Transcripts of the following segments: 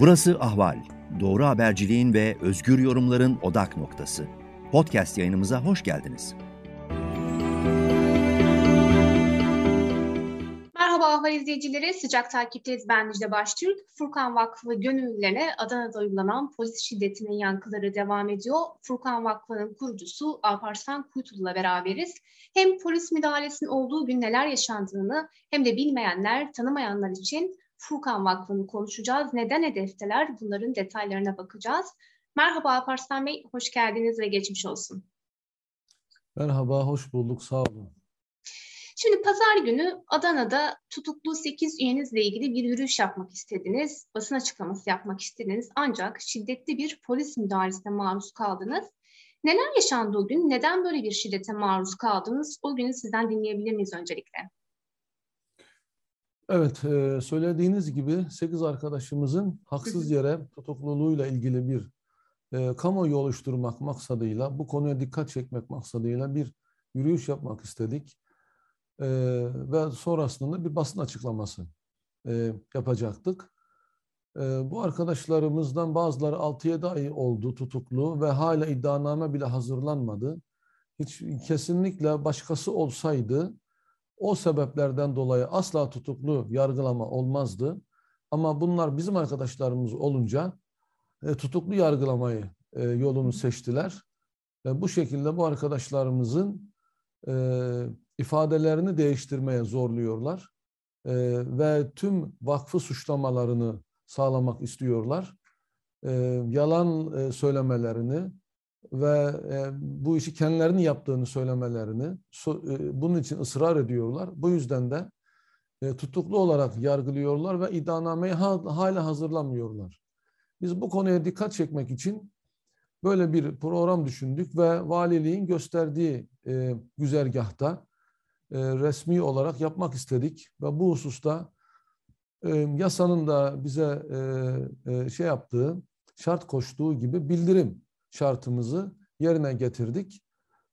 Burası Ahval. Doğru haberciliğin ve özgür yorumların odak noktası. Podcast yayınımıza hoş geldiniz. Merhaba Ahval izleyicileri, sıcak takipteyiz ben Müjde Baştürk. Furkan Vakfı gönüllülerine Adana'da uygulanan polis şiddetinin yankıları devam ediyor. Furkan Vakfı'nın kurucusu Alparslan Kuytulu'la beraberiz. Hem polis müdahalesinin olduğu gün neler yaşandığını hem de bilmeyenler, tanımayanlar için Furkan Vakfı'nı konuşacağız. Neden hedefteler? Bunların detaylarına bakacağız. Merhaba Alparslan Bey, hoş geldiniz ve geçmiş olsun. Merhaba, hoş bulduk. Sağ olun. Şimdi pazar günü Adana'da tutuklu 8 üyenizle ilgili bir yürüyüş yapmak istediniz. Basın açıklaması yapmak istediniz. Ancak şiddetli bir polis müdahalesine maruz kaldınız. Neler yaşandı o gün? Neden böyle bir şiddete maruz kaldınız? O günü sizden dinleyebilir miyiz öncelikle? Evet, e, söylediğiniz gibi 8 arkadaşımızın haksız yere tutukluluğuyla ilgili bir e, kamuoyu oluşturmak maksadıyla, bu konuya dikkat çekmek maksadıyla bir yürüyüş yapmak istedik. E, ve sonrasında bir basın açıklaması e, yapacaktık. E, bu arkadaşlarımızdan bazıları 6-7 ay oldu tutuklu ve hala iddianame bile hazırlanmadı. Hiç kesinlikle başkası olsaydı o sebeplerden dolayı asla tutuklu yargılama olmazdı. Ama bunlar bizim arkadaşlarımız olunca e, tutuklu yargılamayı e, yolunu seçtiler. Ve bu şekilde bu arkadaşlarımızın e, ifadelerini değiştirmeye zorluyorlar. E, ve tüm vakfı suçlamalarını sağlamak istiyorlar. E, yalan e, söylemelerini, ve e, bu işi kendilerinin yaptığını söylemelerini e, bunun için ısrar ediyorlar. Bu yüzden de e, tutuklu olarak yargılıyorlar ve iddianameyi ha, hala hazırlamıyorlar. Biz bu konuya dikkat çekmek için böyle bir program düşündük ve valiliğin gösterdiği güzergahta resmi olarak yapmak istedik ve bu hususta yasanın da bize şey yaptığı, şart koştuğu gibi bildirim şartımızı yerine getirdik.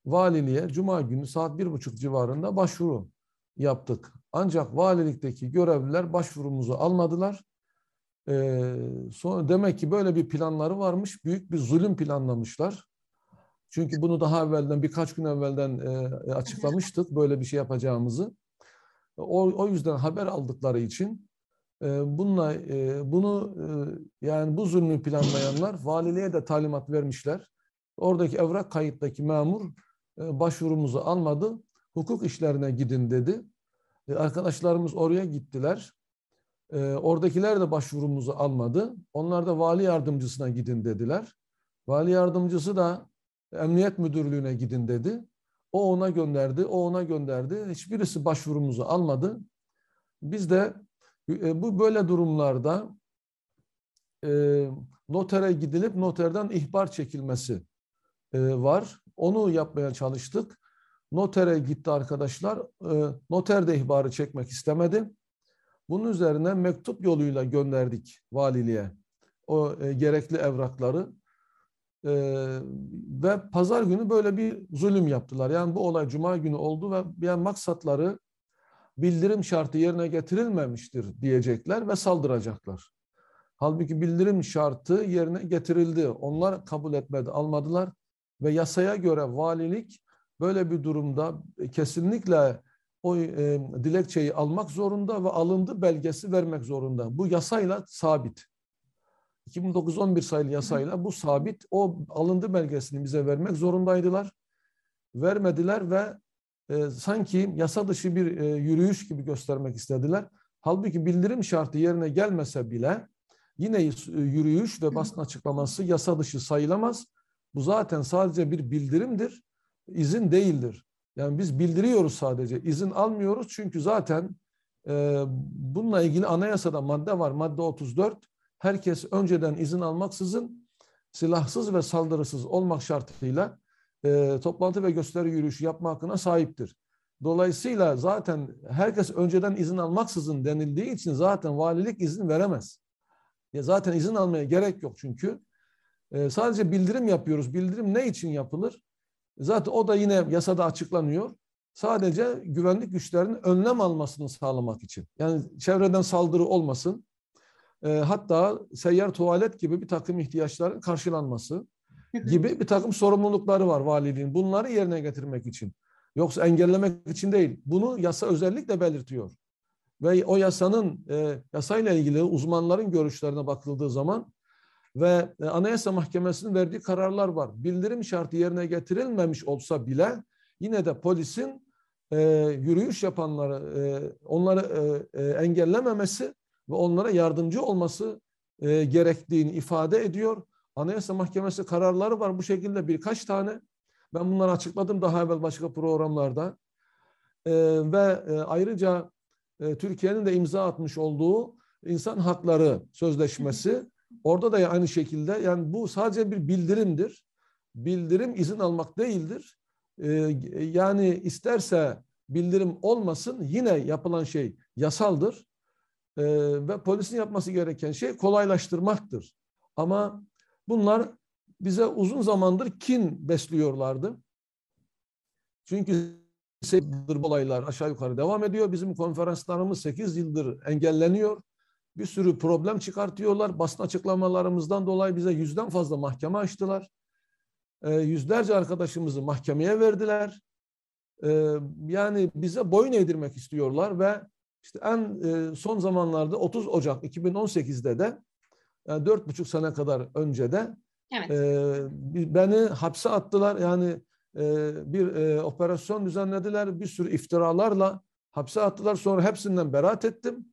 Valiliğe Cuma günü saat bir buçuk civarında başvuru yaptık. Ancak valilikteki görevliler başvurumuzu almadılar. Ee, sonra demek ki böyle bir planları varmış. Büyük bir zulüm planlamışlar. Çünkü bunu daha evvelden birkaç gün evvelden e, açıklamıştık böyle bir şey yapacağımızı. O, o yüzden haber aldıkları için bununla bunu yani bu zulmü planlayanlar valiliğe de talimat vermişler. Oradaki evrak kayıttaki memur başvurumuzu almadı. Hukuk işlerine gidin dedi. Arkadaşlarımız oraya gittiler. Oradakiler de başvurumuzu almadı. Onlar da vali yardımcısına gidin dediler. Vali yardımcısı da emniyet müdürlüğüne gidin dedi. O ona gönderdi, o ona gönderdi. Hiçbirisi başvurumuzu almadı. Biz de bu böyle durumlarda e, notere gidilip noterden ihbar çekilmesi e, var. Onu yapmaya çalıştık. Notere gitti arkadaşlar. E, noter de ihbarı çekmek istemedi. Bunun üzerine mektup yoluyla gönderdik valiliğe o e, gerekli evrakları. E, ve pazar günü böyle bir zulüm yaptılar. Yani bu olay cuma günü oldu ve yani maksatları bildirim şartı yerine getirilmemiştir diyecekler ve saldıracaklar. Halbuki bildirim şartı yerine getirildi. Onlar kabul etmedi, almadılar ve yasaya göre valilik böyle bir durumda kesinlikle o e, dilekçeyi almak zorunda ve alındı belgesi vermek zorunda. Bu yasayla sabit. 2009-11 sayılı yasayla bu sabit. O alındı belgesini bize vermek zorundaydılar. Vermediler ve e, sanki yasa dışı bir e, yürüyüş gibi göstermek istediler. Halbuki bildirim şartı yerine gelmese bile yine e, yürüyüş ve basın açıklaması yasa dışı sayılamaz. Bu zaten sadece bir bildirimdir, izin değildir. Yani biz bildiriyoruz sadece, izin almıyoruz çünkü zaten e, bununla ilgili anayasada madde var, madde 34. Herkes önceden izin almaksızın silahsız ve saldırısız olmak şartıyla e, toplantı ve gösteri yürüyüşü yapma hakkına sahiptir. Dolayısıyla zaten herkes önceden izin almaksızın denildiği için zaten valilik izin veremez. Ya zaten izin almaya gerek yok çünkü. E, sadece bildirim yapıyoruz. Bildirim ne için yapılır? Zaten o da yine yasada açıklanıyor. Sadece güvenlik güçlerinin önlem almasını sağlamak için. Yani çevreden saldırı olmasın. e, hatta seyyar tuvalet gibi bir takım ihtiyaçların karşılanması gibi bir takım sorumlulukları var valiliğin. Bunları yerine getirmek için. Yoksa engellemek için değil. Bunu yasa özellikle belirtiyor. Ve o yasanın e, yasayla ilgili uzmanların görüşlerine bakıldığı zaman ve e, Anayasa Mahkemesi'nin verdiği kararlar var. Bildirim şartı yerine getirilmemiş olsa bile yine de polisin e, yürüyüş yapanları e, onları e, e, engellememesi ve onlara yardımcı olması e, gerektiğini ifade ediyor. Anayasa Mahkemesi kararları var bu şekilde birkaç tane. Ben bunları açıkladım daha evvel başka programlarda. E, ve e, ayrıca e, Türkiye'nin de imza atmış olduğu insan hakları sözleşmesi orada da aynı şekilde yani bu sadece bir bildirimdir. Bildirim izin almak değildir. E, yani isterse bildirim olmasın yine yapılan şey yasaldır. E, ve polisin yapması gereken şey kolaylaştırmaktır. Ama bunlar bize uzun zamandır kin besliyorlardı. Çünkü 8 yıldır olaylar aşağı yukarı devam ediyor. Bizim konferanslarımız 8 yıldır engelleniyor. Bir sürü problem çıkartıyorlar. Basın açıklamalarımızdan dolayı bize yüzden fazla mahkeme açtılar. E, yüzlerce arkadaşımızı mahkemeye verdiler. E, yani bize boyun eğdirmek istiyorlar ve işte en e, son zamanlarda 30 Ocak 2018'de de yani dört buçuk sene kadar önce de evet. e, beni hapse attılar. Yani e, bir e, operasyon düzenlediler. Bir sürü iftiralarla hapse attılar. Sonra hepsinden beraat ettim.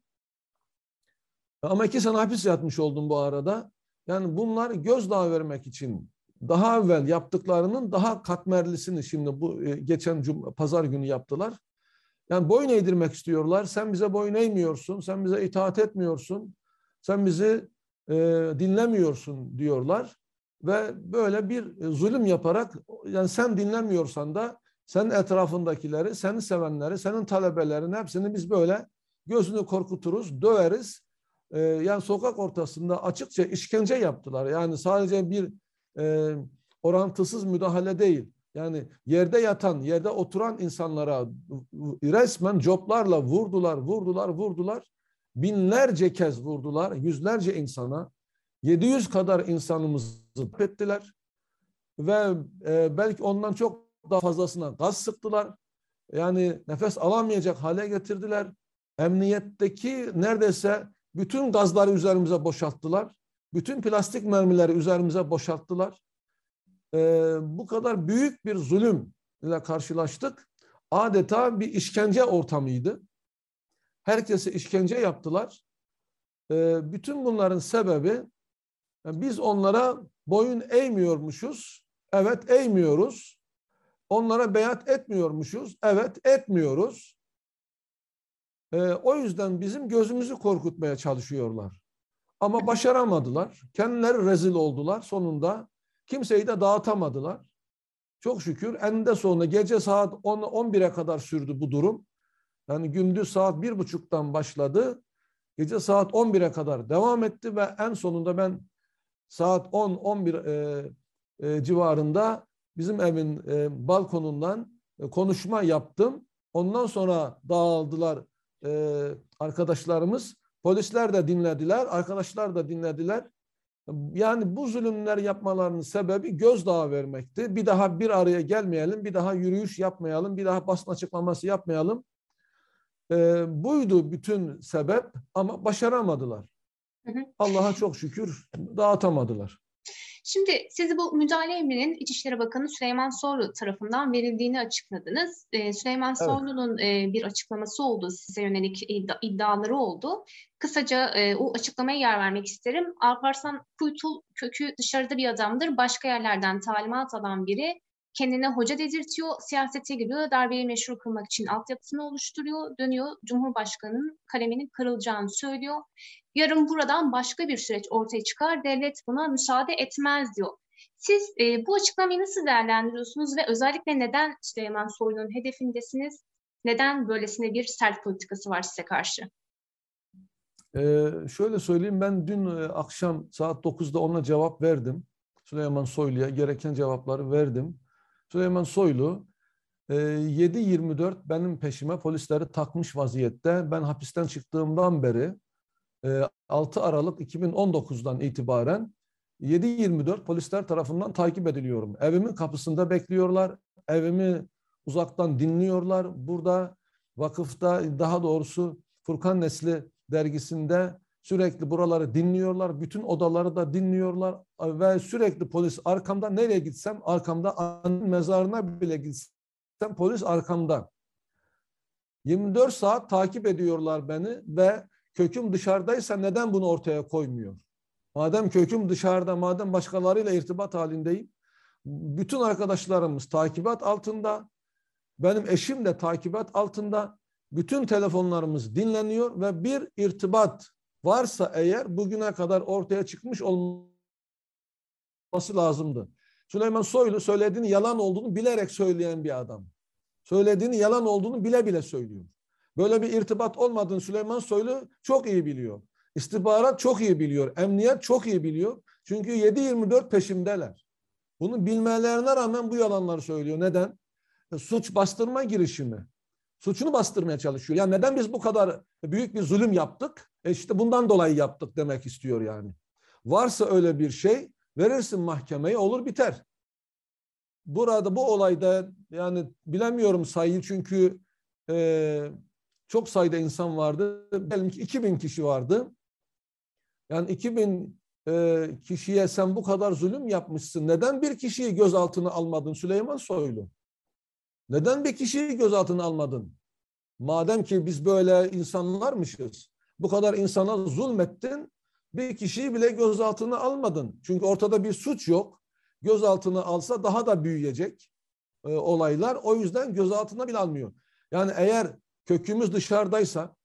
Ama iki sene hapis yatmış oldum bu arada. Yani bunlar gözdağı vermek için daha evvel yaptıklarının daha katmerlisini şimdi bu e, geçen cum pazar günü yaptılar. Yani boyun eğdirmek istiyorlar. Sen bize boyun eğmiyorsun, sen bize itaat etmiyorsun, sen bizi e, dinlemiyorsun diyorlar ve böyle bir e, zulüm yaparak yani sen dinlemiyorsan da senin etrafındakileri, seni sevenleri, senin talebelerin hepsini biz böyle gözünü korkuturuz, döveriz. Ee, yani sokak ortasında açıkça işkence yaptılar. Yani sadece bir e, orantısız müdahale değil. Yani yerde yatan, yerde oturan insanlara resmen coplarla vurdular, vurdular, vurdular. Binlerce kez vurdular, yüzlerce insana. 700 kadar insanımızı ettiler ve e, belki ondan çok daha fazlasına gaz sıktılar. Yani nefes alamayacak hale getirdiler. Emniyetteki neredeyse bütün gazları üzerimize boşalttılar. Bütün plastik mermileri üzerimize boşalttılar. Ee, bu kadar büyük bir zulüm ile karşılaştık. Adeta bir işkence ortamıydı. Herkese işkence yaptılar. Ee, bütün bunların sebebi biz onlara boyun eğmiyormuşuz. Evet eğmiyoruz. Onlara beyat etmiyormuşuz. Evet etmiyoruz. Ee, o yüzden bizim gözümüzü korkutmaya çalışıyorlar. Ama başaramadılar. Kendileri rezil oldular. Sonunda kimseyi de dağıtamadılar. Çok şükür eninde sonunda gece saat 10 11'e kadar sürdü bu durum. Yani gündüz saat bir buçuktan başladı. Gece saat 11'e kadar devam etti ve en sonunda ben saat 10-11 e, e, civarında bizim evin e, balkonundan e, konuşma yaptım. Ondan sonra dağıldılar e, arkadaşlarımız. Polisler de dinlediler, arkadaşlar da dinlediler. Yani bu zulümler yapmalarının sebebi gözdağı vermekti. Bir daha bir araya gelmeyelim, bir daha yürüyüş yapmayalım, bir daha basın açıklaması yapmayalım. E, buydu bütün sebep ama başaramadılar. Allah'a çok şükür dağıtamadılar. Şimdi siz bu müdahale emrinin İçişleri Bakanı Süleyman Soylu tarafından verildiğini açıkladınız. Ee, Süleyman evet. Soylu'nun e, bir açıklaması oldu, size yönelik iddia, iddiaları oldu. Kısaca e, o açıklamaya yer vermek isterim. Alparslan Kuytul kökü dışarıda bir adamdır. Başka yerlerden talimat alan biri kendine hoca dedirtiyor, siyasete giriyor, darbeyi meşru kılmak için altyapısını oluşturuyor, dönüyor, Cumhurbaşkanı'nın kaleminin kırılacağını söylüyor. Yarın buradan başka bir süreç ortaya çıkar, devlet buna müsaade etmez diyor. Siz e, bu açıklamayı nasıl değerlendiriyorsunuz ve özellikle neden Süleyman Soylu'nun hedefindesiniz? Neden böylesine bir sert politikası var size karşı? Ee, şöyle söyleyeyim ben dün e, akşam saat 9'da ona cevap verdim. Süleyman Soylu'ya gereken cevapları verdim. Süleyman Soylu 7-24 e, benim peşime polisleri takmış vaziyette. Ben hapisten çıktığımdan beri 6 Aralık 2019'dan itibaren 7-24 polisler tarafından takip ediliyorum. Evimin kapısında bekliyorlar. Evimi uzaktan dinliyorlar. Burada vakıfta daha doğrusu Furkan Nesli dergisinde sürekli buraları dinliyorlar. Bütün odaları da dinliyorlar ve sürekli polis arkamda nereye gitsem arkamda annemin mezarına bile gitsem polis arkamda. 24 saat takip ediyorlar beni ve köküm dışarıdaysa neden bunu ortaya koymuyor? Madem köküm dışarıda, madem başkalarıyla irtibat halindeyim, bütün arkadaşlarımız takibat altında, benim eşim de takibat altında, bütün telefonlarımız dinleniyor ve bir irtibat varsa eğer bugüne kadar ortaya çıkmış olması lazımdı. Süleyman Soylu söylediğini yalan olduğunu bilerek söyleyen bir adam. Söylediğini yalan olduğunu bile bile söylüyor. Böyle bir irtibat olmadığını Süleyman Soylu çok iyi biliyor. İstihbarat çok iyi biliyor. Emniyet çok iyi biliyor. Çünkü 7-24 peşimdeler. Bunu bilmelerine rağmen bu yalanları söylüyor. Neden? E, suç bastırma girişimi. Suçunu bastırmaya çalışıyor. Ya neden biz bu kadar büyük bir zulüm yaptık? E işte bundan dolayı yaptık demek istiyor yani. Varsa öyle bir şey verirsin mahkemeye olur biter. Burada bu olayda yani bilemiyorum sayıyı çünkü e, çok sayıda insan vardı. Diyelim ki 2000 kişi vardı. Yani 2000 e, kişiye sen bu kadar zulüm yapmışsın. Neden bir kişiyi gözaltına almadın Süleyman Soylu? Neden bir kişiyi gözaltına almadın? Madem ki biz böyle insanlarmışız. Bu kadar insana zulmettin. Bir kişiyi bile gözaltına almadın. Çünkü ortada bir suç yok. Gözaltına alsa daha da büyüyecek e, olaylar. O yüzden gözaltına bile almıyor. Yani eğer kökümüz dışarıdaysa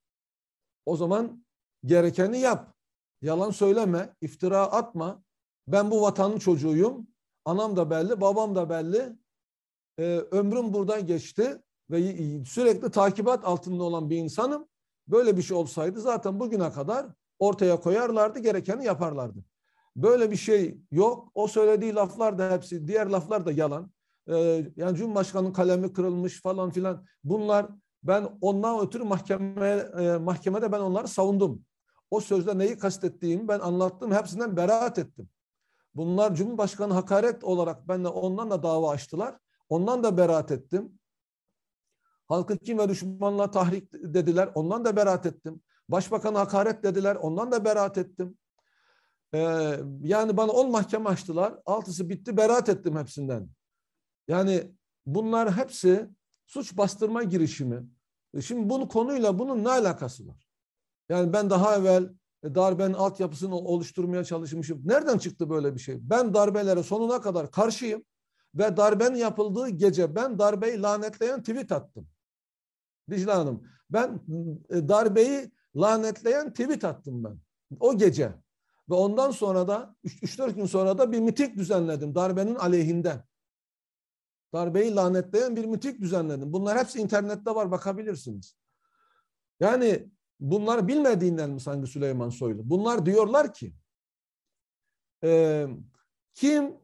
o zaman gerekeni yap. Yalan söyleme, iftira atma. Ben bu vatanın çocuğuyum. Anam da belli, babam da belli. Ee, ömrüm buradan geçti ve sürekli takibat altında olan bir insanım. Böyle bir şey olsaydı zaten bugüne kadar ortaya koyarlardı, gerekeni yaparlardı. Böyle bir şey yok. O söylediği laflar da hepsi, diğer laflar da yalan. Ee, yani Cumhurbaşkanı'nın kalemi kırılmış falan filan. Bunlar ben ondan ötürü mahkeme, e, mahkemede ben onları savundum. O sözde neyi kastettiğimi ben anlattım. Hepsinden beraat ettim. Bunlar Cumhurbaşkanı hakaret olarak benle ondan da dava açtılar. Ondan da beraat ettim. Halkı kim ve düşmanla tahrik dediler. Ondan da beraat ettim. Başbakan hakaret dediler. Ondan da beraat ettim. Ee, yani bana on mahkeme açtılar. Altısı bitti. Beraat ettim hepsinden. Yani bunlar hepsi suç bastırma girişimi. E şimdi bunu konuyla bunun ne alakası var? Yani ben daha evvel e, darbenin altyapısını oluşturmaya çalışmışım. Nereden çıktı böyle bir şey? Ben darbelere sonuna kadar karşıyım ve darbenin yapıldığı gece ben darbeyi lanetleyen tweet attım. Dicle Hanım, ben e, darbeyi lanetleyen tweet attım ben. O gece. Ve ondan sonra da 3-4 gün sonra da bir mitik düzenledim darbenin aleyhinde. Darbeyi lanetleyen bir mitik düzenledim. Bunlar hepsi internette var bakabilirsiniz. Yani bunlar bilmediğinden mi sanki Süleyman Soylu? Bunlar diyorlar ki e, kim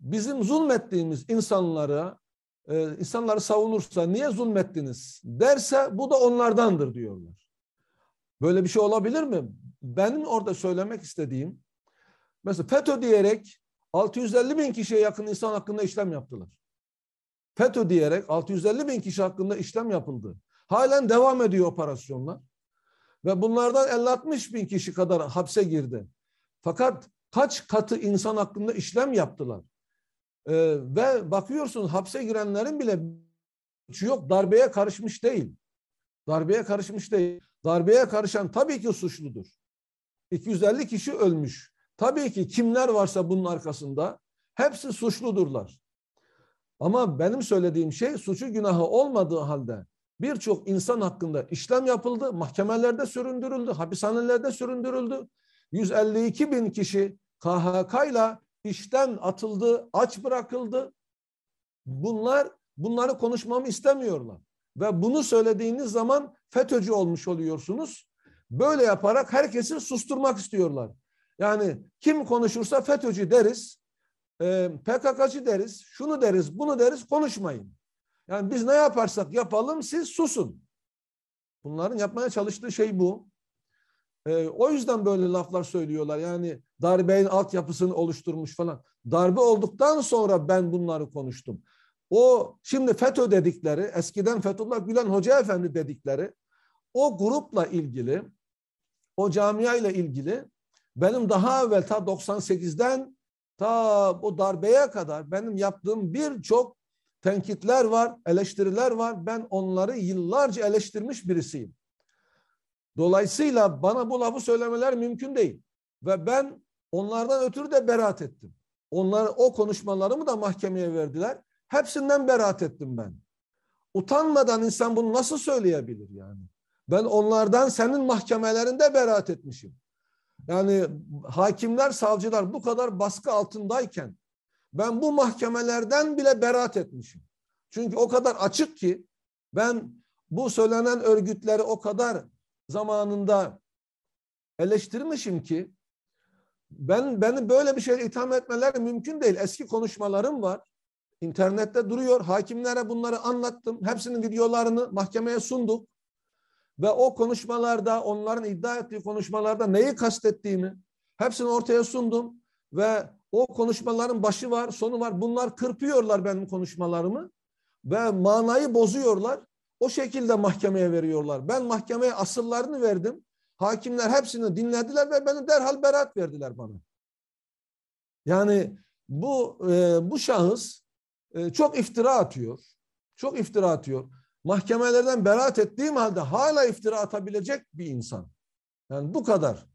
bizim zulmettiğimiz insanlara e, insanları savunursa niye zulmettiniz derse bu da onlardandır diyorlar. Böyle bir şey olabilir mi? Benim orada söylemek istediğim mesela FETÖ diyerek 650 bin kişiye yakın insan hakkında işlem yaptılar. FETÖ diyerek 650 bin kişi hakkında işlem yapıldı. Halen devam ediyor operasyonlar. Ve bunlardan 50-60 bin kişi kadar hapse girdi. Fakat kaç katı insan hakkında işlem yaptılar. Ee, ve bakıyorsun hapse girenlerin bile yok darbeye karışmış değil. Darbeye karışmış değil. Darbeye karışan tabii ki suçludur. 250 kişi ölmüş. Tabii ki kimler varsa bunun arkasında hepsi suçludurlar. Ama benim söylediğim şey suçu günahı olmadığı halde birçok insan hakkında işlem yapıldı, mahkemelerde süründürüldü, hapishanelerde süründürüldü. 152 bin kişi KHK ile işten atıldı, aç bırakıldı. Bunlar bunları konuşmamı istemiyorlar. Ve bunu söylediğiniz zaman FETÖ'cü olmuş oluyorsunuz. Böyle yaparak herkesi susturmak istiyorlar. Yani kim konuşursa FETÖ'cü deriz e, PKK'cı deriz, şunu deriz, bunu deriz, konuşmayın. Yani biz ne yaparsak yapalım siz susun. Bunların yapmaya çalıştığı şey bu. E, o yüzden böyle laflar söylüyorlar. Yani darbenin altyapısını oluşturmuş falan. Darbe olduktan sonra ben bunları konuştum. O şimdi FETÖ dedikleri, eskiden Fethullah Gülen Hoca Efendi dedikleri o grupla ilgili, o camia ile ilgili benim daha evvel ta 98'den ta o darbeye kadar benim yaptığım birçok tenkitler var, eleştiriler var. Ben onları yıllarca eleştirmiş birisiyim. Dolayısıyla bana bu lafı söylemeler mümkün değil. Ve ben onlardan ötürü de beraat ettim. Onlar o konuşmalarımı da mahkemeye verdiler. Hepsinden beraat ettim ben. Utanmadan insan bunu nasıl söyleyebilir yani? Ben onlardan senin mahkemelerinde beraat etmişim. Yani hakimler, savcılar bu kadar baskı altındayken ben bu mahkemelerden bile beraat etmişim. Çünkü o kadar açık ki ben bu söylenen örgütleri o kadar zamanında eleştirmişim ki ben beni böyle bir şey itham etmeleri mümkün değil. Eski konuşmalarım var. İnternette duruyor. Hakimlere bunları anlattım. Hepsinin videolarını mahkemeye sunduk. Ve o konuşmalarda, onların iddia ettiği konuşmalarda neyi kastettiğimi hepsini ortaya sundum. Ve o konuşmaların başı var, sonu var. Bunlar kırpıyorlar benim konuşmalarımı. Ve manayı bozuyorlar. O şekilde mahkemeye veriyorlar. Ben mahkemeye asıllarını verdim. Hakimler hepsini dinlediler ve beni derhal beraat verdiler bana. Yani bu e, bu şahıs e, çok iftira atıyor. Çok iftira atıyor. Mahkemelerden beraat ettiğim halde hala iftira atabilecek bir insan. Yani bu kadar.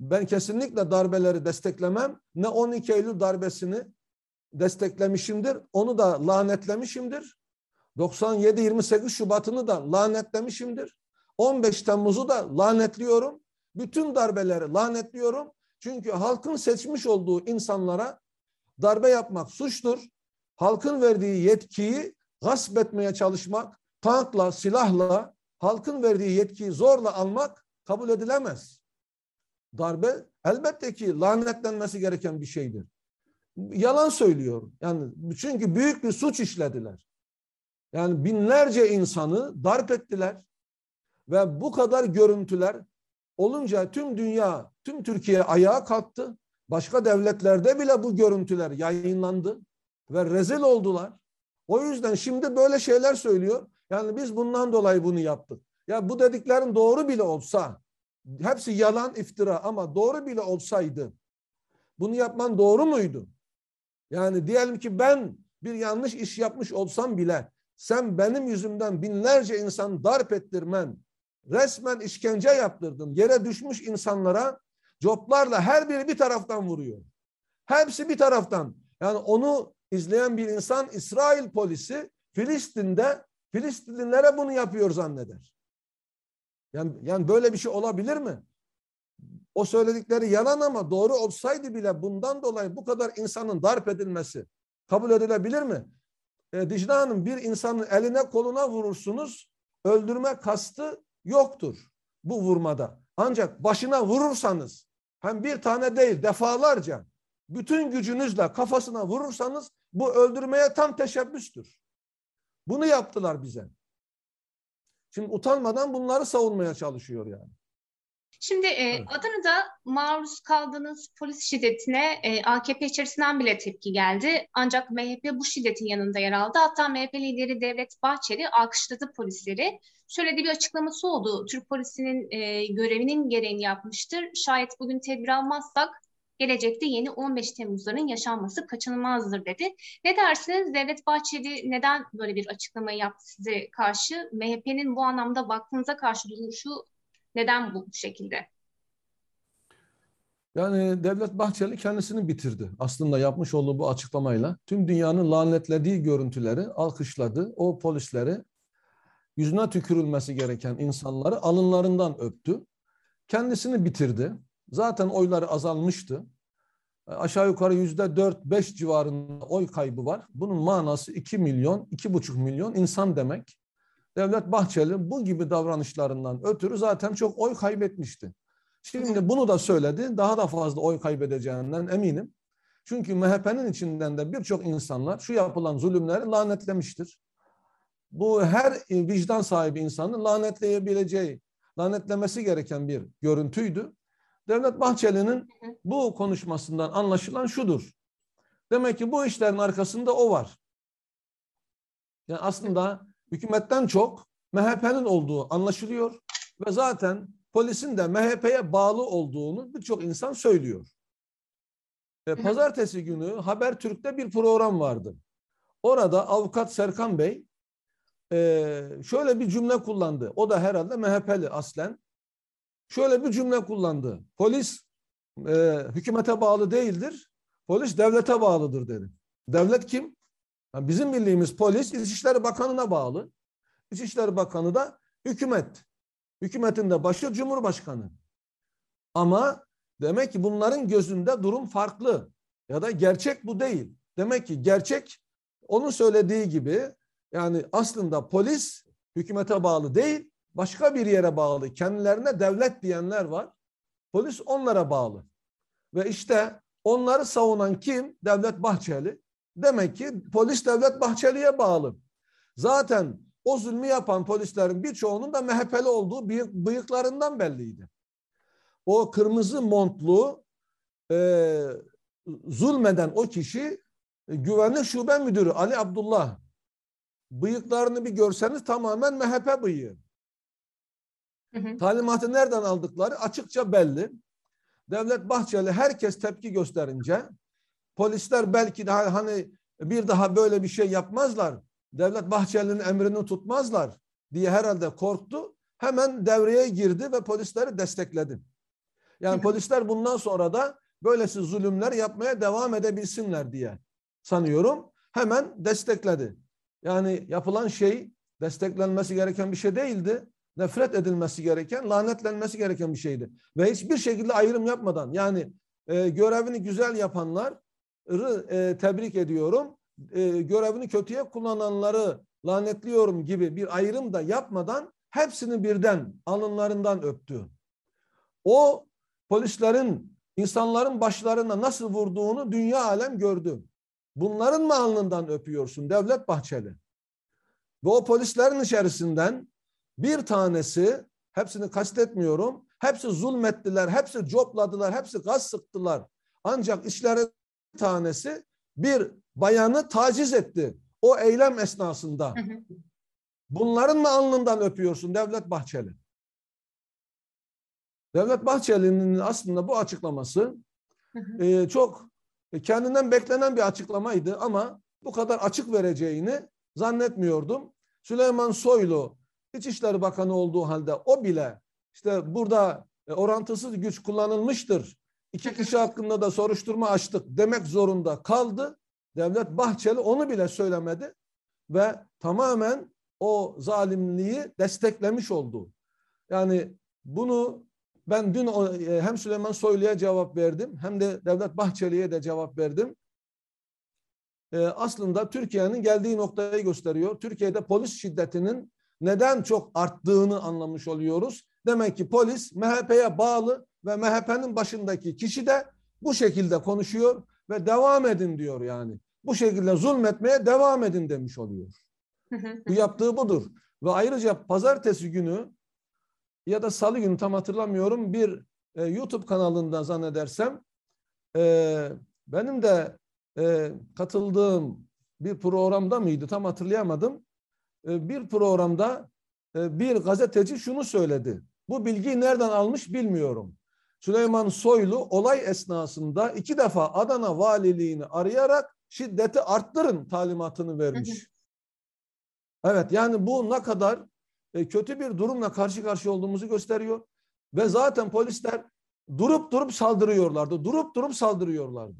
Ben kesinlikle darbeleri desteklemem. Ne 12 Eylül darbesini desteklemişimdir. Onu da lanetlemişimdir. 97-28 Şubat'ını da lanetlemişimdir. 15 Temmuz'u da lanetliyorum. Bütün darbeleri lanetliyorum. Çünkü halkın seçmiş olduğu insanlara darbe yapmak suçtur. Halkın verdiği yetkiyi gasp etmeye çalışmak, tankla, silahla, halkın verdiği yetkiyi zorla almak kabul edilemez. Darbe elbette ki lanetlenmesi gereken bir şeydir. Yalan söylüyor. Yani çünkü büyük bir suç işlediler. Yani binlerce insanı darp ettiler. Ve bu kadar görüntüler olunca tüm dünya, tüm Türkiye ayağa kalktı. Başka devletlerde bile bu görüntüler yayınlandı ve rezil oldular. O yüzden şimdi böyle şeyler söylüyor. Yani biz bundan dolayı bunu yaptık. Ya bu dediklerin doğru bile olsa, hepsi yalan, iftira ama doğru bile olsaydı bunu yapman doğru muydu? Yani diyelim ki ben bir yanlış iş yapmış olsam bile sen benim yüzümden binlerce insan darp ettirmen, resmen işkence yaptırdın. Yere düşmüş insanlara coplarla her biri bir taraftan vuruyor. Hepsi bir taraftan. Yani onu izleyen bir insan İsrail polisi Filistin'de Filistinlilere bunu yapıyor zanneder. Yani, yani böyle bir şey olabilir mi? O söyledikleri yalan ama doğru olsaydı bile bundan dolayı bu kadar insanın darp edilmesi kabul edilebilir mi? E, Dicle Hanım bir insanın eline koluna vurursunuz öldürme kastı yoktur bu vurmada. Ancak başına vurursanız hem bir tane değil defalarca bütün gücünüzle kafasına vurursanız bu öldürmeye tam teşebbüstür. Bunu yaptılar bize. Şimdi utanmadan bunları savunmaya çalışıyor yani. Şimdi e, evet. Adana'da maruz kaldığınız polis şiddetine e, AKP içerisinden bile tepki geldi. Ancak MHP bu şiddetin yanında yer aldı. Hatta MHP lideri Devlet Bahçeli alkışladı polisleri. Şöyle bir açıklaması oldu. Türk polisinin e, görevinin gereğini yapmıştır. Şayet bugün tedbir almazsak gelecekte yeni 15 Temmuz'ların yaşanması kaçınılmazdır dedi. Ne dersiniz? Devlet Bahçeli neden böyle bir açıklamayı yaptı size karşı? MHP'nin bu anlamda baktığınıza karşı duruşu neden bu şekilde? Yani Devlet Bahçeli kendisini bitirdi. Aslında yapmış olduğu bu açıklamayla tüm dünyanın lanetlediği görüntüleri alkışladı. O polisleri yüzüne tükürülmesi gereken insanları alınlarından öptü. Kendisini bitirdi. Zaten oyları azalmıştı. Aşağı yukarı yüzde dört beş civarında oy kaybı var. Bunun manası iki milyon, iki buçuk milyon insan demek. Devlet Bahçeli bu gibi davranışlarından ötürü zaten çok oy kaybetmişti. Şimdi bunu da söyledi. Daha da fazla oy kaybedeceğinden eminim. Çünkü MHP'nin içinden de birçok insanlar şu yapılan zulümleri lanetlemiştir. Bu her vicdan sahibi insanın lanetleyebileceği lanetlemesi gereken bir görüntüydü. Devlet Bahçeli'nin bu konuşmasından anlaşılan şudur. Demek ki bu işlerin arkasında o var. Yani aslında hükümetten çok MHP'nin olduğu anlaşılıyor ve zaten polisin de MHP'ye bağlı olduğunu birçok insan söylüyor. E, pazartesi günü Habertürk'te bir program vardı. Orada avukat Serkan Bey e, şöyle bir cümle kullandı. O da herhalde MHP'li aslen. Şöyle bir cümle kullandı. Polis e, hükümete bağlı değildir. Polis devlete bağlıdır dedi. Devlet kim? Yani bizim bildiğimiz polis İçişleri Bakanı'na bağlı. İçişleri Bakanı da hükümet. Hükümetin de başı Cumhurbaşkanı. Ama demek ki bunların gözünde durum farklı. Ya da gerçek bu değil. Demek ki gerçek onun söylediği gibi yani aslında polis hükümete bağlı değil, başka bir yere bağlı. Kendilerine devlet diyenler var. Polis onlara bağlı. Ve işte onları savunan kim? Devlet Bahçeli. Demek ki polis Devlet Bahçeli'ye bağlı. Zaten o zulmü yapan polislerin birçoğunun da MHP'li olduğu bıyık, bıyıklarından belliydi. O kırmızı montlu e, zulmeden o kişi e, güvenlik şube müdürü Ali Abdullah. Bıyıklarını bir görseniz tamamen MHP bıyığı. Hı hı. Talimatı nereden aldıkları açıkça belli. Devlet Bahçeli herkes tepki gösterince polisler belki daha hani bir daha böyle bir şey yapmazlar. Devlet Bahçeli'nin emrini tutmazlar diye herhalde korktu. Hemen devreye girdi ve polisleri destekledi. Yani polisler bundan sonra da böylesi zulümler yapmaya devam edebilsinler diye sanıyorum. Hemen destekledi. Yani yapılan şey desteklenmesi gereken bir şey değildi. Nefret edilmesi gereken, lanetlenmesi gereken bir şeydi. Ve hiçbir şekilde ayrım yapmadan yani e, görevini güzel yapanları e, tebrik ediyorum. E, görevini kötüye kullananları lanetliyorum gibi bir ayrım da yapmadan hepsini birden alınlarından öptü. O polislerin insanların başlarına nasıl vurduğunu dünya alem gördü. Bunların mı alnından öpüyorsun Devlet Bahçeli? Ve o polislerin içerisinden bir tanesi, hepsini kastetmiyorum, hepsi zulmettiler, hepsi copladılar, hepsi gaz sıktılar. Ancak işleri tanesi bir bayanı taciz etti. O eylem esnasında. Bunların mı alnından öpüyorsun Devlet Bahçeli? Devlet Bahçeli'nin aslında bu açıklaması e, çok kendinden beklenen bir açıklamaydı ama bu kadar açık vereceğini zannetmiyordum. Süleyman Soylu İçişleri Bakanı olduğu halde o bile işte burada e, orantısız güç kullanılmıştır. İki kişi hakkında da soruşturma açtık demek zorunda kaldı. Devlet Bahçeli onu bile söylemedi ve tamamen o zalimliği desteklemiş oldu. Yani bunu ben dün e, hem Süleyman Soylu'ya cevap verdim hem de Devlet Bahçeli'ye de cevap verdim. E, aslında Türkiye'nin geldiği noktayı gösteriyor. Türkiye'de polis şiddetinin neden çok arttığını anlamış oluyoruz. Demek ki polis MHP'ye bağlı ve MHP'nin başındaki kişi de bu şekilde konuşuyor ve devam edin diyor yani. Bu şekilde zulmetmeye devam edin demiş oluyor. bu yaptığı budur. Ve ayrıca pazartesi günü ya da salı günü tam hatırlamıyorum bir e, YouTube kanalında zannedersem e, benim de e, katıldığım bir programda mıydı tam hatırlayamadım. E, bir programda e, bir gazeteci şunu söyledi. Bu bilgiyi nereden almış bilmiyorum. Süleyman Soylu olay esnasında iki defa Adana valiliğini arayarak şiddeti arttırın talimatını vermiş. Evet yani bu ne kadar e, kötü bir durumla karşı karşıya olduğumuzu gösteriyor. Ve zaten polisler durup durup saldırıyorlardı. Durup durup saldırıyorlardı.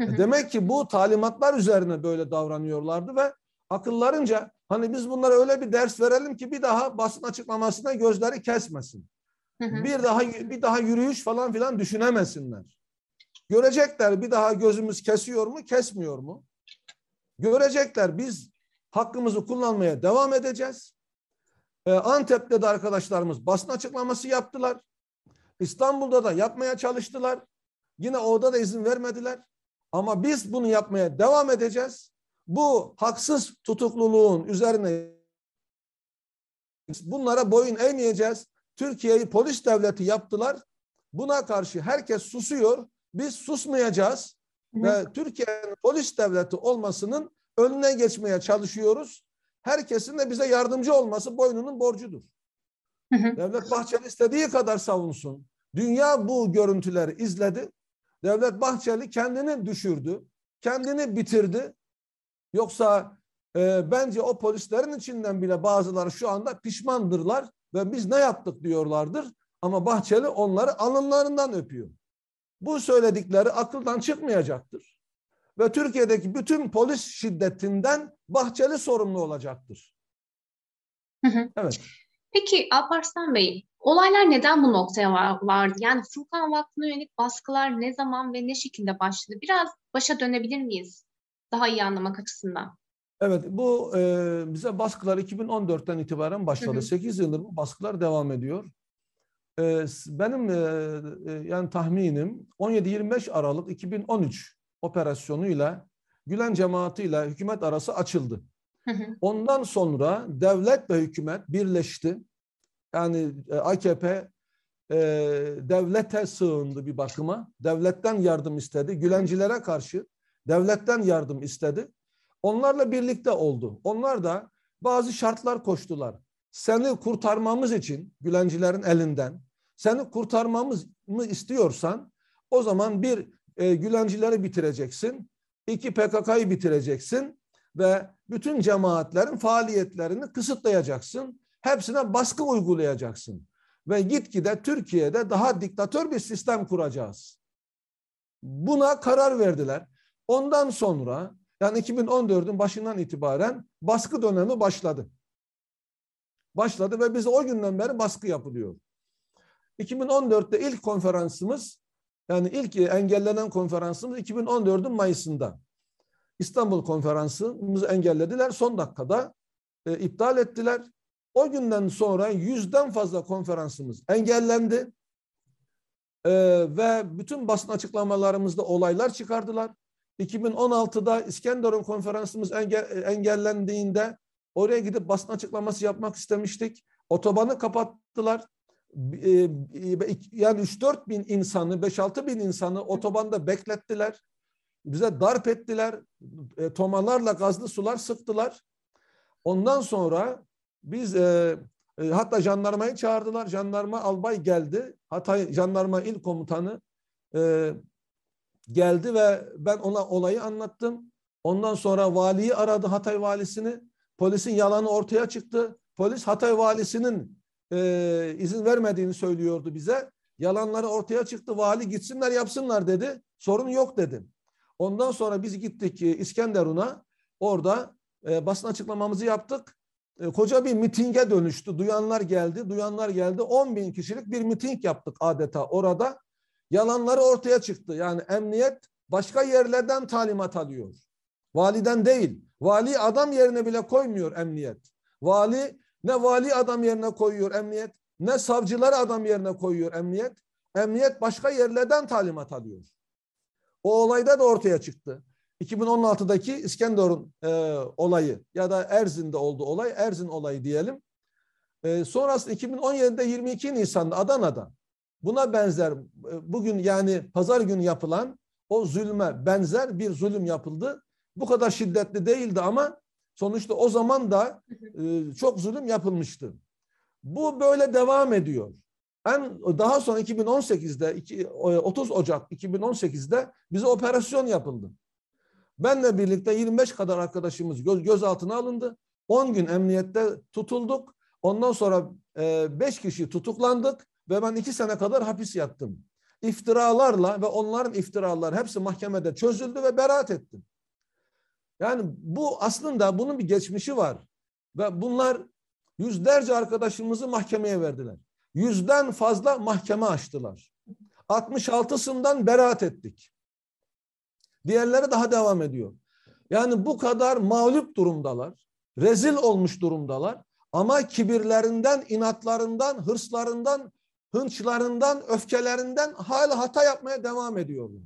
Demek ki bu talimatlar üzerine böyle davranıyorlardı ve akıllarınca hani biz bunlara öyle bir ders verelim ki bir daha basın açıklamasına gözleri kesmesin. Bir daha bir daha yürüyüş falan filan düşünemesinler. Görecekler bir daha gözümüz kesiyor mu, kesmiyor mu? Görecekler biz hakkımızı kullanmaya devam edeceğiz. Ee, Antep'te de arkadaşlarımız basın açıklaması yaptılar. İstanbul'da da yapmaya çalıştılar. Yine orada da izin vermediler. Ama biz bunu yapmaya devam edeceğiz. Bu haksız tutukluluğun üzerine Bunlara boyun eğmeyeceğiz. Türkiye'yi polis devleti yaptılar. Buna karşı herkes susuyor. Biz susmayacağız. Hı. Ve Türkiye'nin polis devleti olmasının önüne geçmeye çalışıyoruz. Herkesin de bize yardımcı olması boynunun borcudur. Hı Devlet Bahçeli istediği kadar savunsun. Dünya bu görüntüleri izledi. Devlet Bahçeli kendini düşürdü. Kendini bitirdi. Yoksa e, bence o polislerin içinden bile bazıları şu anda pişmandırlar ve biz ne yaptık diyorlardır. Ama Bahçeli onları alınlarından öpüyor. Bu söyledikleri akıldan çıkmayacaktır. Ve Türkiye'deki bütün polis şiddetinden Bahçeli sorumlu olacaktır. Evet. Peki Alparslan Bey, olaylar neden bu noktaya vardı? Yani Furkan Vakfı'na yönelik baskılar ne zaman ve ne şekilde başladı? Biraz başa dönebilir miyiz? Daha iyi anlamak açısından. Evet, bu e, bize baskılar 2014'ten itibaren başladı. Hı hı. 8 yıldır bu baskılar devam ediyor. E, benim e, e, yani tahminim 17-25 Aralık 2013 operasyonuyla Gülen cemaatiyle hükümet arası açıldı. Ondan sonra devlet ve hükümet birleşti. Yani e, AKP e, devlete sığındı bir bakıma. Devletten yardım istedi. Gülencilere karşı devletten yardım istedi. Onlarla birlikte oldu. Onlar da bazı şartlar koştular. Seni kurtarmamız için Gülencilerin elinden, seni kurtarmamız mı istiyorsan o zaman bir e, Gülencileri bitireceksin, iki PKK'yı bitireceksin ve bütün cemaatlerin faaliyetlerini kısıtlayacaksın. Hepsine baskı uygulayacaksın. Ve gitgide Türkiye'de daha diktatör bir sistem kuracağız. Buna karar verdiler. Ondan sonra yani 2014'ün başından itibaren baskı dönemi başladı. Başladı ve biz o günden beri baskı yapılıyor. 2014'te ilk konferansımız yani ilk engellenen konferansımız 2014'ün Mayıs'ında. İstanbul konferansımızı engellediler. Son dakikada e, iptal ettiler. O günden sonra yüzden fazla konferansımız engellendi. E, ve bütün basın açıklamalarımızda olaylar çıkardılar. 2016'da İskenderun konferansımız engel, engellendiğinde oraya gidip basın açıklaması yapmak istemiştik. Otobanı kapattılar. E, yani 3-4 bin insanı, 5-6 bin insanı otobanda beklettiler. Bize darp ettiler. E, tomalarla gazlı sular sıktılar. Ondan sonra biz e, e, hatta jandarmayı çağırdılar. Jandarma albay geldi. Hatay jandarma il komutanı e, geldi ve ben ona olayı anlattım. Ondan sonra valiyi aradı Hatay valisini. Polisin yalanı ortaya çıktı. Polis Hatay valisinin e, izin vermediğini söylüyordu bize. Yalanları ortaya çıktı. Vali gitsinler yapsınlar dedi. Sorun yok dedim. Ondan sonra biz gittik e, İskenderun'a. Orada e, basın açıklamamızı yaptık. E, koca bir mitinge dönüştü. Duyanlar geldi, duyanlar geldi. 10 bin kişilik bir miting yaptık adeta orada. Yalanları ortaya çıktı. Yani emniyet başka yerlerden talimat alıyor. Validen değil. Vali adam yerine bile koymuyor emniyet. Vali ne vali adam yerine koyuyor emniyet, ne savcıları adam yerine koyuyor emniyet. Emniyet başka yerlerden talimat alıyor. O olayda da ortaya çıktı. 2016'daki İskenderun e, olayı ya da Erzin'de oldu olay, Erzin olayı diyelim. E, sonrasında 2017'de 22 Nisan'da Adana'da buna benzer e, bugün yani pazar günü yapılan o zulme benzer bir zulüm yapıldı. Bu kadar şiddetli değildi ama sonuçta o zaman da e, çok zulüm yapılmıştı. Bu böyle devam ediyor. En daha sonra 2018'de 30 Ocak 2018'de bize operasyon yapıldı. Benle birlikte 25 kadar arkadaşımız göz, gözaltına alındı. 10 gün emniyette tutulduk. Ondan sonra 5 e, kişi tutuklandık ve ben 2 sene kadar hapis yattım. İftiralarla ve onların iftiraları hepsi mahkemede çözüldü ve beraat ettim. Yani bu aslında bunun bir geçmişi var. Ve bunlar yüzlerce arkadaşımızı mahkemeye verdiler. Yüzden fazla mahkeme açtılar. 66'sından beraat ettik. Diğerleri daha devam ediyor. Yani bu kadar mağlup durumdalar. Rezil olmuş durumdalar. Ama kibirlerinden, inatlarından, hırslarından, hınçlarından, öfkelerinden hala hata yapmaya devam ediyorlar.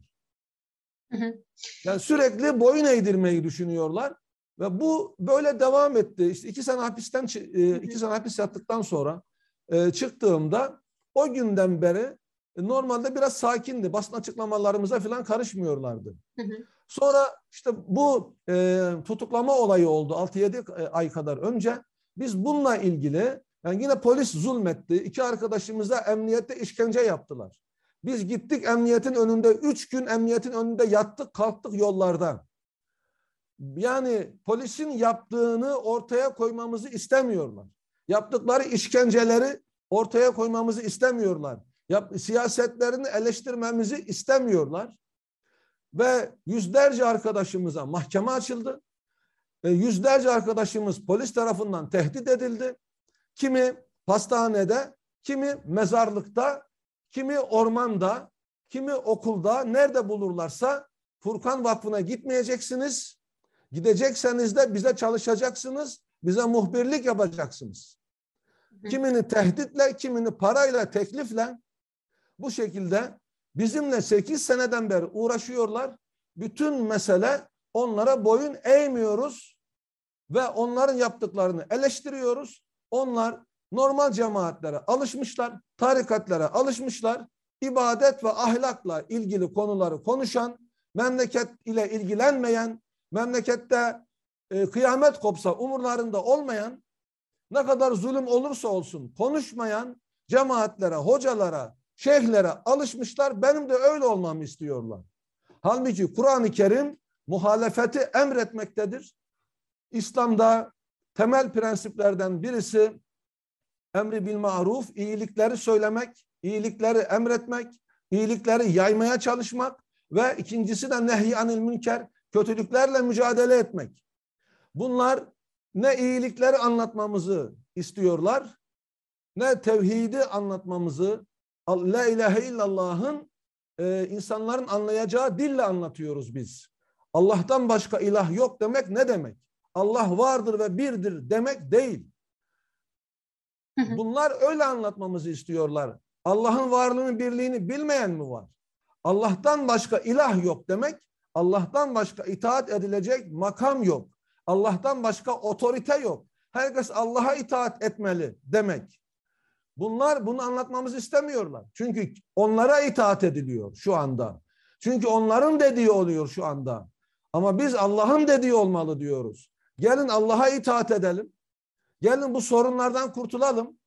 Yani sürekli boyun eğdirmeyi düşünüyorlar. Ve bu böyle devam etti. İşte iki sene hapisten e, iki sene hapis yattıktan sonra e, çıktığımda o günden beri normalde biraz sakindi. Basın açıklamalarımıza falan karışmıyorlardı. Sonra işte bu e, tutuklama olayı oldu 6-7 ay kadar önce. Biz bununla ilgili yani yine polis zulmetti. İki arkadaşımıza emniyette işkence yaptılar. Biz gittik emniyetin önünde, üç gün emniyetin önünde yattık kalktık yollarda. Yani polisin yaptığını ortaya koymamızı istemiyorlar. Yaptıkları işkenceleri ortaya koymamızı istemiyorlar. Yap, siyasetlerini eleştirmemizi istemiyorlar. Ve yüzlerce arkadaşımıza mahkeme açıldı. E, yüzlerce arkadaşımız polis tarafından tehdit edildi. Kimi hastanede, kimi mezarlıkta, kimi ormanda, kimi okulda, nerede bulurlarsa Furkan Vakfı'na gitmeyeceksiniz. Gidecekseniz de bize çalışacaksınız, bize muhbirlik yapacaksınız. Kimini tehditle, kimini parayla, teklifle bu şekilde bizimle 8 seneden beri uğraşıyorlar. Bütün mesele onlara boyun eğmiyoruz ve onların yaptıklarını eleştiriyoruz. Onlar normal cemaatlere alışmışlar, tarikatlara alışmışlar. İbadet ve ahlakla ilgili konuları konuşan, memleket ile ilgilenmeyen, memlekette e, kıyamet kopsa umurlarında olmayan, ne kadar zulüm olursa olsun konuşmayan cemaatlere, hocalara, şeyhlere alışmışlar. Benim de öyle olmamı istiyorlar. Halbuki Kur'an-ı Kerim muhalefeti emretmektedir. İslam'da temel prensiplerden birisi emri bil maruf, iyilikleri söylemek, iyilikleri emretmek, iyilikleri yaymaya çalışmak ve ikincisi de nehy anil münker, kötülüklerle mücadele etmek. Bunlar ne iyilikleri anlatmamızı istiyorlar, ne tevhidi anlatmamızı, La ilahe illallah'ın e, insanların anlayacağı dille anlatıyoruz biz. Allah'tan başka ilah yok demek ne demek? Allah vardır ve birdir demek değil. Bunlar öyle anlatmamızı istiyorlar. Allah'ın varlığını, birliğini bilmeyen mi var? Allah'tan başka ilah yok demek, Allah'tan başka itaat edilecek makam yok. Allah'tan başka otorite yok. Herkes Allah'a itaat etmeli demek. Bunlar bunu anlatmamızı istemiyorlar. Çünkü onlara itaat ediliyor şu anda. Çünkü onların dediği oluyor şu anda. Ama biz Allah'ın dediği olmalı diyoruz. Gelin Allah'a itaat edelim. Gelin bu sorunlardan kurtulalım.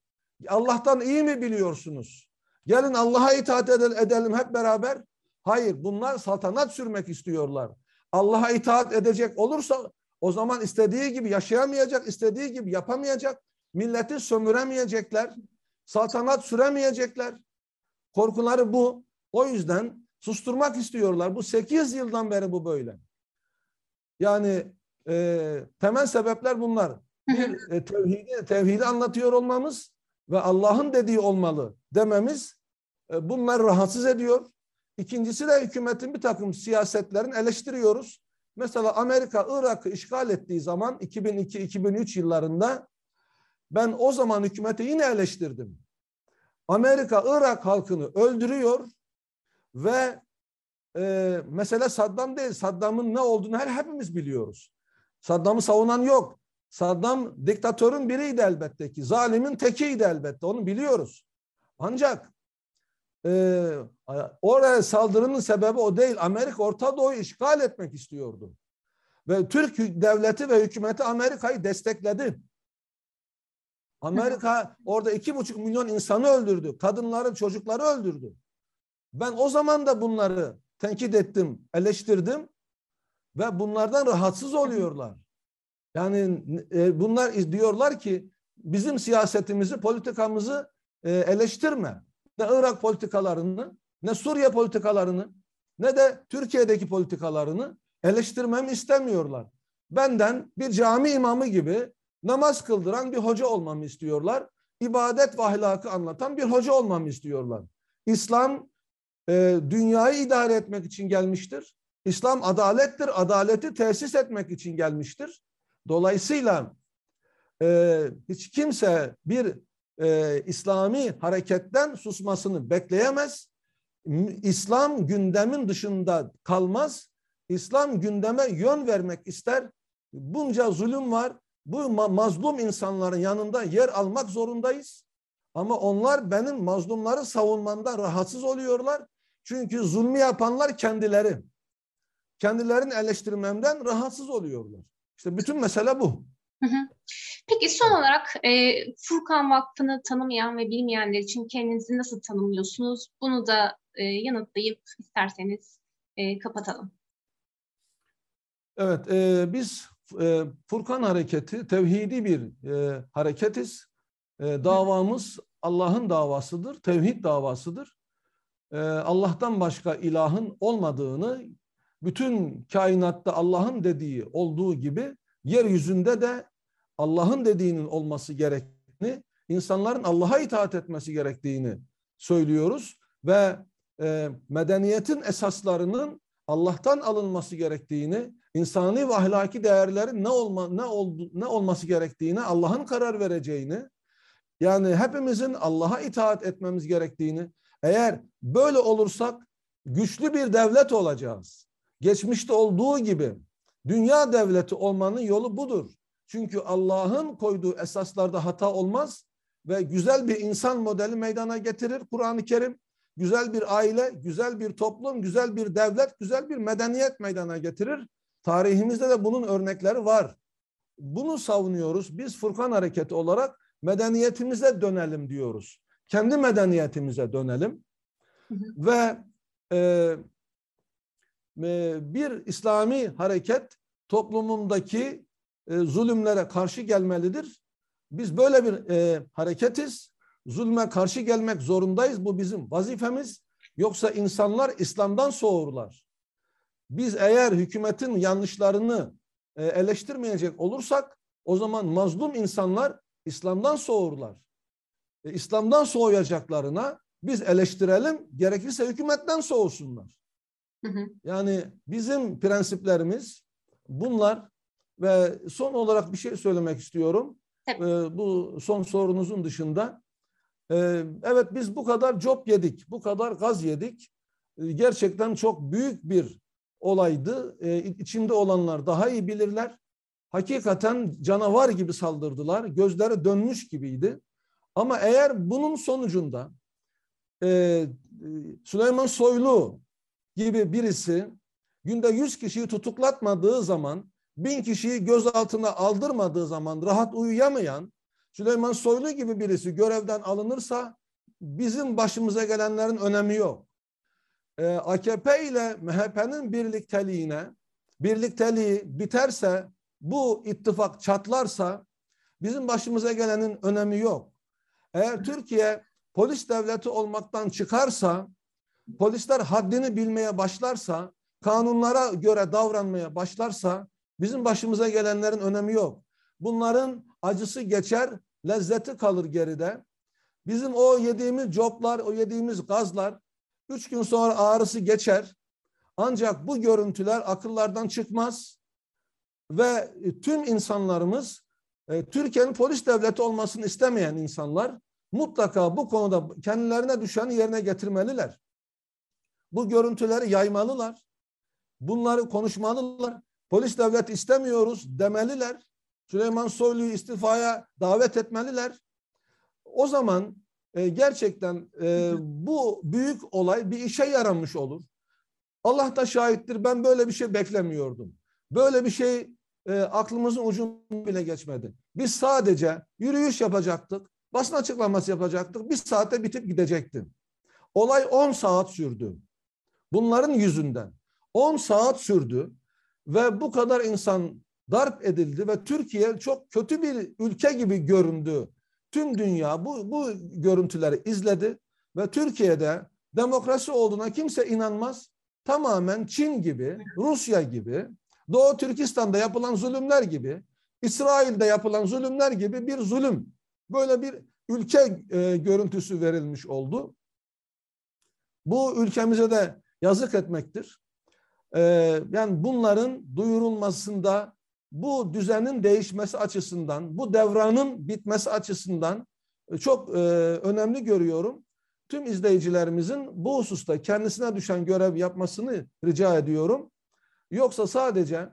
Allah'tan iyi mi biliyorsunuz? Gelin Allah'a itaat edelim hep beraber. Hayır bunlar saltanat sürmek istiyorlar. Allah'a itaat edecek olursa o zaman istediği gibi yaşayamayacak, istediği gibi yapamayacak. Milleti sömüremeyecekler. Saltanat süremeyecekler. Korkuları bu. O yüzden susturmak istiyorlar. Bu sekiz yıldan beri bu böyle. Yani e, temel sebepler bunlar. Bir e, tevhidi, tevhidi anlatıyor olmamız ve Allah'ın dediği olmalı dememiz e, bunlar rahatsız ediyor. İkincisi de hükümetin bir takım siyasetlerini eleştiriyoruz. Mesela Amerika Irak'ı işgal ettiği zaman 2002-2003 yıllarında ben o zaman hükümeti yine eleştirdim. Amerika Irak halkını öldürüyor ve e, mesele Saddam değil. Saddam'ın ne olduğunu her hepimiz biliyoruz. Saddam'ı savunan yok. Saddam diktatörün biriydi elbette ki. Zalimin tekiydi elbette. Onu biliyoruz. Ancak e, oraya saldırının sebebi o değil. Amerika Orta Doğu'yu işgal etmek istiyordu. Ve Türk devleti ve hükümeti Amerika'yı destekledi. Amerika orada iki buçuk milyon insanı öldürdü. Kadınları, çocukları öldürdü. Ben o zaman da bunları tenkit ettim, eleştirdim ve bunlardan rahatsız oluyorlar. Yani e, bunlar diyorlar ki bizim siyasetimizi, politikamızı e, eleştirme. Ne Irak politikalarını, ne Suriye politikalarını, ne de Türkiye'deki politikalarını eleştirmemi istemiyorlar. Benden bir cami imamı gibi namaz kıldıran bir hoca olmamı istiyorlar. İbadet ve ahlakı anlatan bir hoca olmamı istiyorlar. İslam e, dünyayı idare etmek için gelmiştir. İslam adalettir. Adaleti tesis etmek için gelmiştir. Dolayısıyla e, hiç kimse bir e, İslami hareketten susmasını bekleyemez. İslam gündemin dışında kalmaz. İslam gündeme yön vermek ister. bunca zulüm var. Bu mazlum insanların yanında yer almak zorundayız. Ama onlar benim mazlumları savunmamdan rahatsız oluyorlar. Çünkü zulmü yapanlar kendileri. Kendilerini eleştirmemden rahatsız oluyorlar. İşte bütün mesele bu. Peki son olarak e, Furkan Vakfı'nı tanımayan ve bilmeyenler için kendinizi nasıl tanımlıyorsunuz? Bunu da e, yanıtlayıp isterseniz e, kapatalım. Evet, e, biz e, Furkan Hareketi tevhidi bir e, hareketiz. E, davamız Allah'ın davasıdır, tevhid davasıdır. E, Allah'tan başka ilahın olmadığını, bütün kainatta Allah'ın dediği olduğu gibi yeryüzünde de Allah'ın dediğinin olması gerektiğini, insanların Allah'a itaat etmesi gerektiğini söylüyoruz ve e, medeniyetin esaslarının Allah'tan alınması gerektiğini, insani ve ahlaki değerlerin ne olma ne oldu ne olması gerektiğini, Allah'ın karar vereceğini, yani hepimizin Allah'a itaat etmemiz gerektiğini, eğer böyle olursak güçlü bir devlet olacağız. Geçmişte olduğu gibi dünya devleti olmanın yolu budur. Çünkü Allah'ın koyduğu esaslarda hata olmaz ve güzel bir insan modeli meydana getirir Kur'an-ı Kerim. Güzel bir aile, güzel bir toplum, güzel bir devlet, güzel bir medeniyet meydana getirir. Tarihimizde de bunun örnekleri var. Bunu savunuyoruz. Biz Furkan Hareketi olarak medeniyetimize dönelim diyoruz. Kendi medeniyetimize dönelim. Ve e, e, bir İslami hareket toplumundaki e, zulümlere karşı gelmelidir. Biz böyle bir e, hareketiz. Zulme karşı gelmek zorundayız. Bu bizim vazifemiz. Yoksa insanlar İslam'dan soğurlar. Biz eğer hükümetin yanlışlarını e, eleştirmeyecek olursak o zaman mazlum insanlar İslam'dan soğurlar. E, İslam'dan soğuyacaklarına biz eleştirelim, gerekirse hükümetten soğusunlar. Hı hı. Yani bizim prensiplerimiz bunlar ve son olarak bir şey söylemek istiyorum. Ee, bu son sorunuzun dışında. Ee, evet biz bu kadar job yedik, bu kadar gaz yedik. Ee, gerçekten çok büyük bir olaydı. Ee, içinde olanlar daha iyi bilirler. Hakikaten canavar gibi saldırdılar. Gözleri dönmüş gibiydi. Ama eğer bunun sonucunda e, Süleyman Soylu gibi birisi günde 100 kişiyi tutuklatmadığı zaman bin kişiyi gözaltına aldırmadığı zaman rahat uyuyamayan Süleyman Soylu gibi birisi görevden alınırsa bizim başımıza gelenlerin önemi yok. Ee, AKP ile MHP'nin birlikteliğine, birlikteliği biterse, bu ittifak çatlarsa bizim başımıza gelenin önemi yok. Eğer Türkiye polis devleti olmaktan çıkarsa, polisler haddini bilmeye başlarsa, kanunlara göre davranmaya başlarsa Bizim başımıza gelenlerin önemi yok. Bunların acısı geçer, lezzeti kalır geride. Bizim o yediğimiz coplar, o yediğimiz gazlar üç gün sonra ağrısı geçer. Ancak bu görüntüler akıllardan çıkmaz ve tüm insanlarımız e, Türkiye'nin polis devleti olmasını istemeyen insanlar mutlaka bu konuda kendilerine düşeni yerine getirmeliler. Bu görüntüleri yaymalılar. Bunları konuşmalılar. Polis devlet istemiyoruz demeliler. Süleyman Soylu'yu istifaya davet etmeliler. O zaman e, gerçekten e, bu büyük olay bir işe yaramış olur. Allah da şahittir ben böyle bir şey beklemiyordum. Böyle bir şey e, aklımızın ucundan bile geçmedi. Biz sadece yürüyüş yapacaktık, basın açıklaması yapacaktık. Bir saate bitip gidecekti. Olay 10 saat sürdü. Bunların yüzünden. 10 saat sürdü ve bu kadar insan darp edildi ve Türkiye çok kötü bir ülke gibi göründü. Tüm dünya bu, bu görüntüleri izledi ve Türkiye'de demokrasi olduğuna kimse inanmaz. Tamamen Çin gibi, Rusya gibi, Doğu Türkistan'da yapılan zulümler gibi, İsrail'de yapılan zulümler gibi bir zulüm. Böyle bir ülke e, görüntüsü verilmiş oldu. Bu ülkemize de yazık etmektir. Ee, yani bunların duyurulmasında bu düzenin değişmesi açısından, bu devranın bitmesi açısından e, çok e, önemli görüyorum. Tüm izleyicilerimizin bu hususta kendisine düşen görev yapmasını rica ediyorum. Yoksa sadece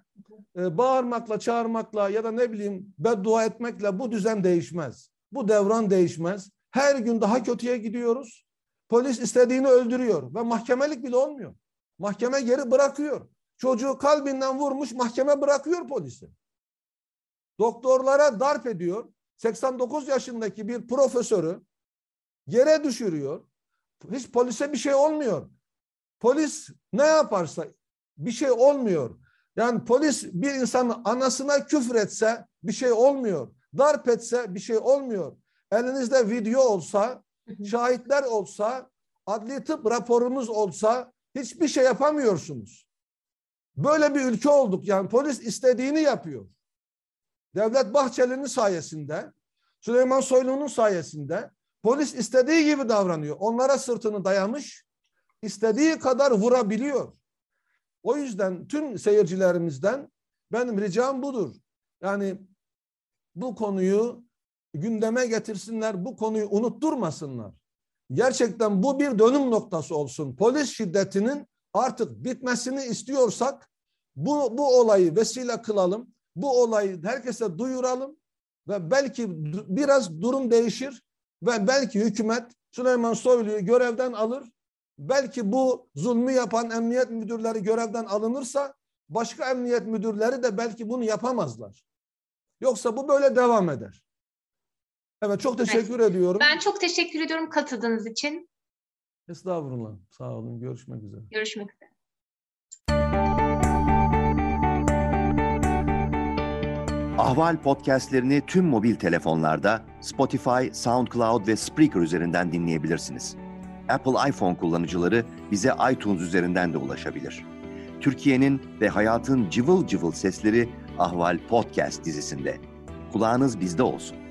e, bağırmakla, çağırmakla ya da ne bileyim beddua etmekle bu düzen değişmez. Bu devran değişmez. Her gün daha kötüye gidiyoruz. Polis istediğini öldürüyor ve mahkemelik bile olmuyor. Mahkeme geri bırakıyor. Çocuğu kalbinden vurmuş mahkeme bırakıyor polisi. Doktorlara darp ediyor. 89 yaşındaki bir profesörü yere düşürüyor. Hiç polise bir şey olmuyor. Polis ne yaparsa bir şey olmuyor. Yani polis bir insanın anasına küfür etse bir şey olmuyor. Darp etse bir şey olmuyor. Elinizde video olsa, şahitler olsa, adli tıp raporunuz olsa hiçbir şey yapamıyorsunuz. Böyle bir ülke olduk. Yani polis istediğini yapıyor. Devlet Bahçeli'nin sayesinde, Süleyman Soylu'nun sayesinde polis istediği gibi davranıyor. Onlara sırtını dayamış, istediği kadar vurabiliyor. O yüzden tüm seyircilerimizden benim ricam budur. Yani bu konuyu gündeme getirsinler, bu konuyu unutturmasınlar. Gerçekten bu bir dönüm noktası olsun. Polis şiddetinin artık bitmesini istiyorsak bu, bu olayı vesile kılalım. Bu olayı herkese duyuralım ve belki biraz durum değişir ve belki hükümet Süleyman Soylu'yu görevden alır. Belki bu zulmü yapan emniyet müdürleri görevden alınırsa başka emniyet müdürleri de belki bunu yapamazlar. Yoksa bu böyle devam eder. Evet çok teşekkür evet. ediyorum. Ben çok teşekkür ediyorum katıldığınız için. Estağfurullah. Sağ olun. Görüşmek üzere. Görüşmek üzere. Ahval podcastlerini tüm mobil telefonlarda Spotify, SoundCloud ve Spreaker üzerinden dinleyebilirsiniz. Apple iPhone kullanıcıları bize iTunes üzerinden de ulaşabilir. Türkiye'nin ve hayatın cıvıl cıvıl sesleri Ahval Podcast dizisinde. Kulağınız bizde olsun.